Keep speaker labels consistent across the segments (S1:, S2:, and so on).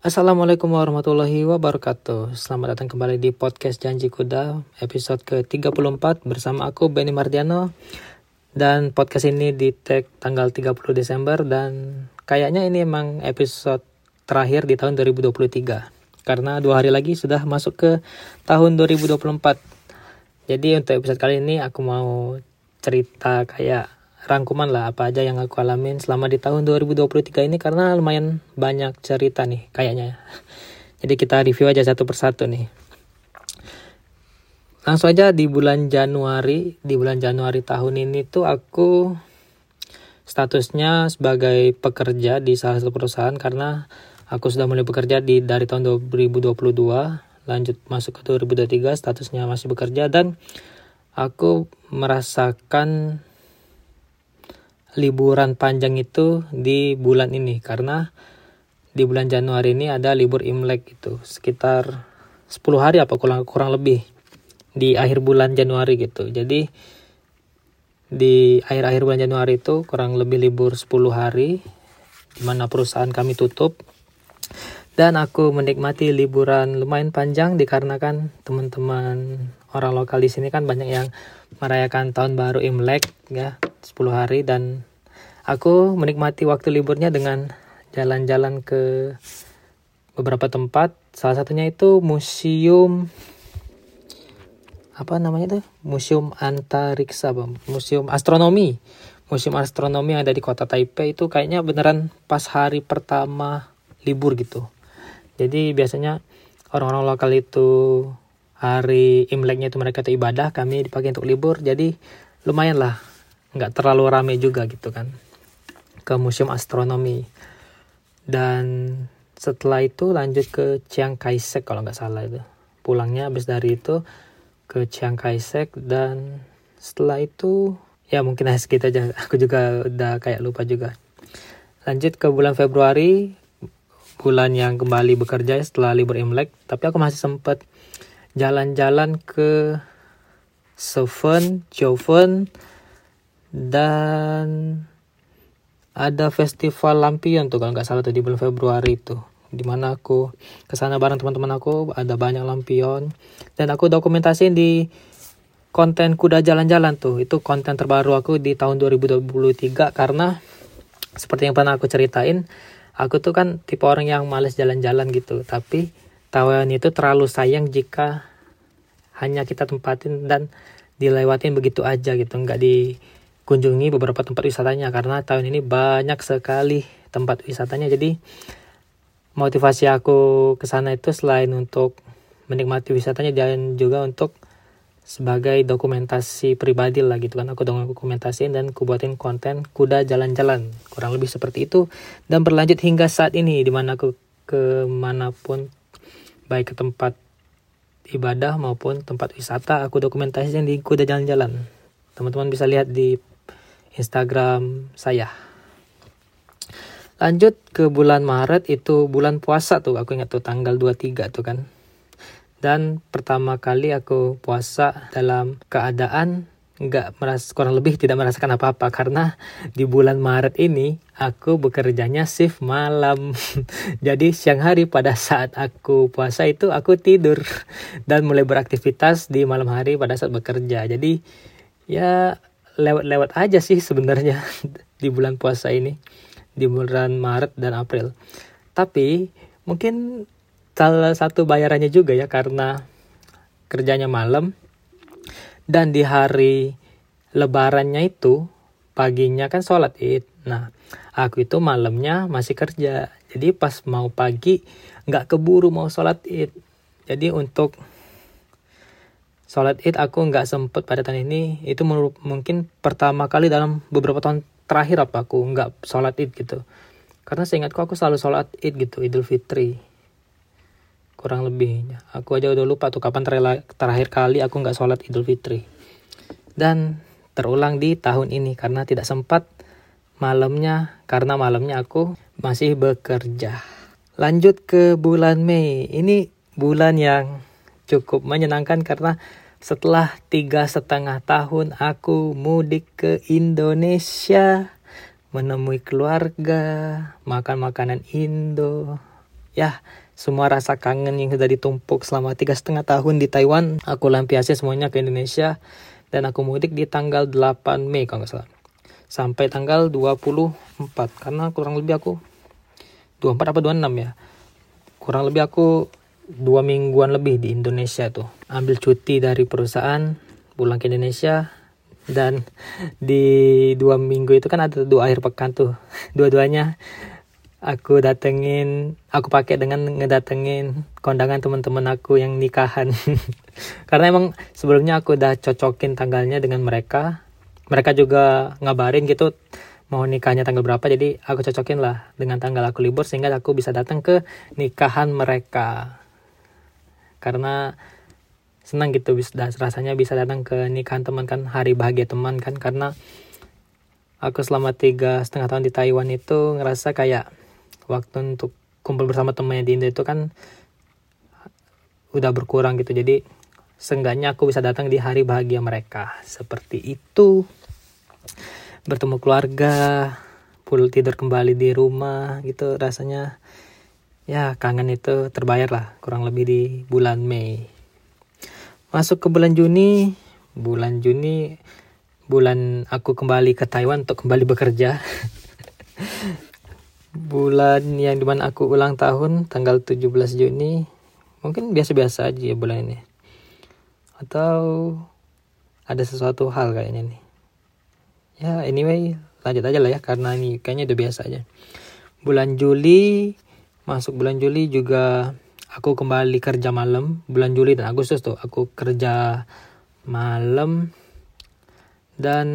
S1: Assalamualaikum warahmatullahi wabarakatuh. Selamat datang kembali di podcast Janji Kuda Episode ke-34 bersama aku Benny Mardiano. Dan podcast ini di tag tanggal 30 Desember Dan kayaknya ini emang episode terakhir di tahun 2023 Karena dua hari lagi sudah masuk ke tahun 2024 Jadi untuk episode kali ini aku mau cerita kayak rangkuman lah apa aja yang aku alamin selama di tahun 2023 ini karena lumayan banyak cerita nih kayaknya. Jadi kita review aja satu persatu nih. Langsung aja di bulan Januari, di bulan Januari tahun ini tuh aku statusnya sebagai pekerja di salah satu perusahaan karena aku sudah mulai bekerja di dari tahun 2022 lanjut masuk ke 2023 statusnya masih bekerja dan aku merasakan liburan panjang itu di bulan ini. Karena di bulan Januari ini ada libur Imlek itu sekitar 10 hari apa kurang kurang lebih di akhir bulan Januari gitu. Jadi di akhir-akhir bulan Januari itu kurang lebih libur 10 hari di mana perusahaan kami tutup. Dan aku menikmati liburan lumayan panjang dikarenakan teman-teman orang lokal di sini kan banyak yang merayakan tahun baru Imlek ya 10 hari dan aku menikmati waktu liburnya dengan jalan-jalan ke beberapa tempat. Salah satunya itu museum apa namanya tuh museum antariksa museum astronomi. Museum astronomi yang ada di kota Taipei itu kayaknya beneran pas hari pertama libur gitu. Jadi biasanya orang-orang lokal itu hari Imleknya itu mereka itu ibadah, kami dipakai untuk libur. Jadi lumayan lah, nggak terlalu rame juga gitu kan. Ke museum astronomi. Dan setelah itu lanjut ke Chiang Kai-shek kalau nggak salah itu. Pulangnya habis dari itu ke Chiang Kai-shek dan setelah itu ya mungkin segitu aja. Aku juga udah kayak lupa juga. Lanjut ke bulan Februari, bulan yang kembali bekerja setelah libur Imlek, tapi aku masih sempat jalan-jalan ke Seven, Joven, dan ada festival lampion tuh kalau nggak salah tuh di bulan Februari itu di mana aku ke sana bareng teman-teman aku ada banyak lampion. Dan aku dokumentasiin di konten kuda jalan-jalan tuh itu konten terbaru aku di tahun 2023 karena seperti yang pernah aku ceritain aku tuh kan tipe orang yang males jalan-jalan gitu tapi Taiwan itu terlalu sayang jika hanya kita tempatin dan dilewatin begitu aja gitu nggak dikunjungi beberapa tempat wisatanya karena tahun ini banyak sekali tempat wisatanya. Jadi motivasi aku ke sana itu selain untuk menikmati wisatanya dan juga untuk sebagai dokumentasi pribadi lah gitu kan. Aku dokumentasiin dan aku buatin konten kuda jalan-jalan. Kurang lebih seperti itu. Dan berlanjut hingga saat ini di mana aku ke mana pun baik ke tempat ibadah maupun tempat wisata aku dokumentasikan di kuda jalan-jalan. Teman-teman bisa lihat di Instagram saya. Lanjut ke bulan Maret itu bulan puasa tuh. Aku ingat tuh tanggal 23 tuh kan. Dan pertama kali aku puasa dalam keadaan nggak merasa kurang lebih tidak merasakan apa-apa. Karena di bulan Maret ini aku bekerjanya shift malam. Jadi siang hari pada saat aku puasa itu aku tidur. Dan mulai beraktivitas di malam hari pada saat bekerja. Jadi ya lewat-lewat aja sih sebenarnya di bulan puasa ini di bulan Maret dan April. Tapi mungkin salah satu bayarannya juga ya karena kerjanya malam dan di hari lebarannya itu paginya kan sholat id. Nah aku itu malamnya masih kerja. Jadi pas mau pagi nggak keburu mau sholat id. Jadi untuk sholat id aku nggak sempet pada tahun ini. Itu mungkin pertama kali dalam beberapa tahun terakhir apa aku nggak sholat id gitu. Karena seingatku aku selalu sholat id gitu idul fitri. Kurang lebihnya. Aku aja udah lupa tuh kapan terakhir kali aku nggak sholat idul fitri. Dan terulang di tahun ini karena tidak sempat malamnya karena malamnya aku masih bekerja. Lanjut ke bulan Mei. Ini bulan yang cukup menyenangkan karena setelah tiga setengah tahun aku mudik ke Indonesia menemui keluarga, makan makanan Indo, ya semua rasa kangen yang sudah ditumpuk selama tiga setengah tahun di Taiwan aku lampiasi semuanya ke Indonesia. Dan aku mudik di tanggal 8 Mei kalau nggak salah. Sampai tanggal 24 karena kurang lebih aku 24 apa 26 ya. Kurang lebih aku dua mingguan lebih di Indonesia tuh. Ambil cuti dari perusahaan pulang ke Indonesia dan di dua minggu itu kan ada dua akhir pekan tuh. Dua-duanya aku datengin aku pakai dengan ngedatengin kondangan teman-teman aku yang nikahan. Karena emang sebelumnya aku udah cocokin tanggalnya dengan mereka. Mereka juga ngabarin gitu mau nikahnya tanggal berapa? Jadi aku cocokin lah dengan tanggal aku libur sehingga aku bisa datang ke nikahan mereka karena senang gitu bisa rasanya bisa datang ke nikahan teman kan hari bahagia teman kan. Karena aku selama tiga setengah tahun di Taiwan itu ngerasa kayak waktu untuk kumpul bersama temannya di Indo itu kan udah berkurang gitu. Jadi seenggaknya aku bisa datang di hari bahagia mereka. Seperti itu. Bertemu keluarga pulang tidur kembali di rumah gitu rasanya ya kangen itu terbayar lah kurang lebih di bulan Mei. Masuk ke bulan Juni bulan Juni bulan aku kembali ke Taiwan untuk kembali bekerja. Bulan yang di mana aku ulang tahun tanggal 17 Juni mungkin biasa-biasa aja ya bulan ini. Atau ada sesuatu hal kayaknya nih. Ya anyway lanjut aja lah ya karena ini kayaknya udah biasa aja. Bulan Juli masuk bulan Juli juga aku kembali kerja malam bulan Juli dan Agustus tuh aku kerja malam dan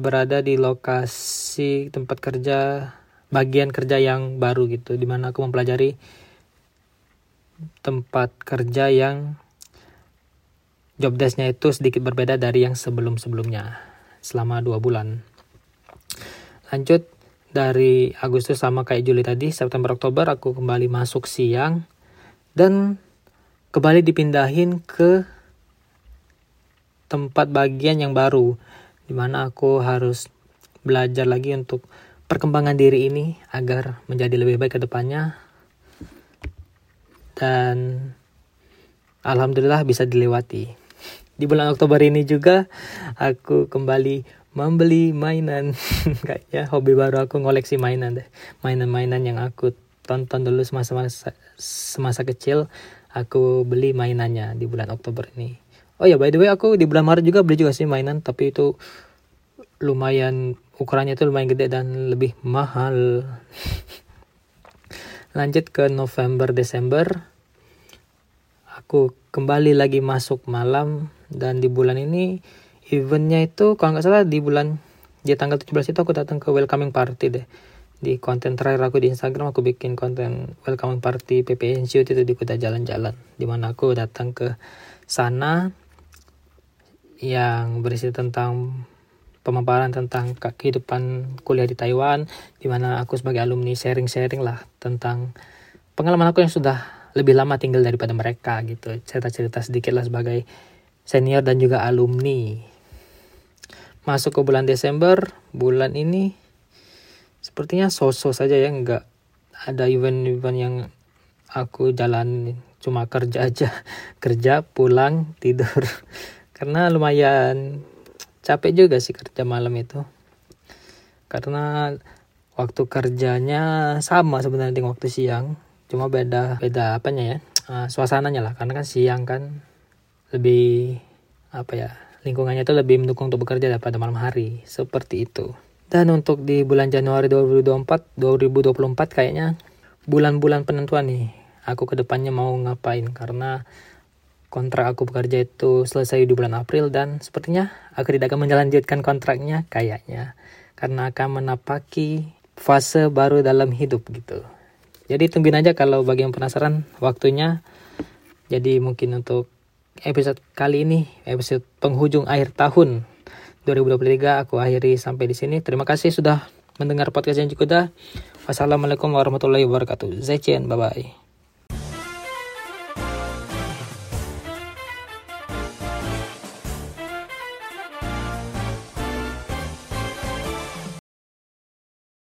S1: berada di lokasi tempat kerja bagian kerja yang baru gitu di mana aku mempelajari tempat kerja yang job desknya itu sedikit berbeda dari yang sebelum-sebelumnya selama dua bulan. Lanjut dari Agustus sama kayak Juli tadi September Oktober aku kembali masuk siang dan kembali dipindahin ke tempat bagian yang baru di mana aku harus belajar lagi untuk perkembangan diri ini agar menjadi lebih baik ke depannya dan alhamdulillah bisa dilewati. Di bulan Oktober ini juga aku kembali membeli mainan. Kayaknya hobi baru aku ngoleksi mainan deh. Mainan-mainan yang aku tonton dulu semasa semasa kecil aku beli mainannya di bulan Oktober ini. Oh ya by the way aku di bulan Maret juga beli juga sih mainan tapi itu lumayan ukurannya itu lumayan gede dan lebih mahal. Lanjut ke November Desember. Aku kembali lagi masuk malam dan di bulan ini eventnya itu kalau nggak salah di bulan di tanggal 17 itu aku datang ke welcoming party deh. Di konten terakhir aku di Instagram aku bikin konten welcoming party PPN Shoot itu di Kuta Jalan-Jalan di mana aku datang ke sana yang berisi tentang pemaparan tentang kehidupan kuliah di Taiwan di mana aku sebagai alumni sharing-sharing lah tentang pengalaman aku yang sudah lebih lama tinggal daripada mereka gitu. Cerita-cerita sedikit lah sebagai senior dan juga alumni masuk ke bulan Desember bulan ini sepertinya sosok saja ya nggak ada event-event yang aku jalan cuma kerja aja kerja pulang tidur. Karena lumayan capek juga sih kerja malam itu. Karena waktu kerjanya sama sebenarnya dengan waktu siang. Cuma beda beda apanya ya? Uh, suasananya lah karena kan siang kan lebih apa ya lingkungannya itu lebih mendukung untuk bekerja daripada malam hari. Seperti itu. Dan untuk di bulan Januari 2024 2024 kayaknya bulan-bulan penentuan nih. Aku ke depannya mau ngapain? Karena kontrak aku bekerja itu selesai di bulan April dan sepertinya aku tidak akan melanjutkan kontraknya kayaknya. Karena akan menapaki fase baru dalam hidup gitu. Jadi tungguin aja kalau bagi yang penasaran waktunya. Jadi mungkin untuk episode kali ini, episode penghujung akhir tahun 2023 aku akhiri sampai di sini. Terima kasih sudah mendengar podcast yang cukup dah. Wassalamualaikum warahmatullahi wabarakatuh. Zaijian, bye bye.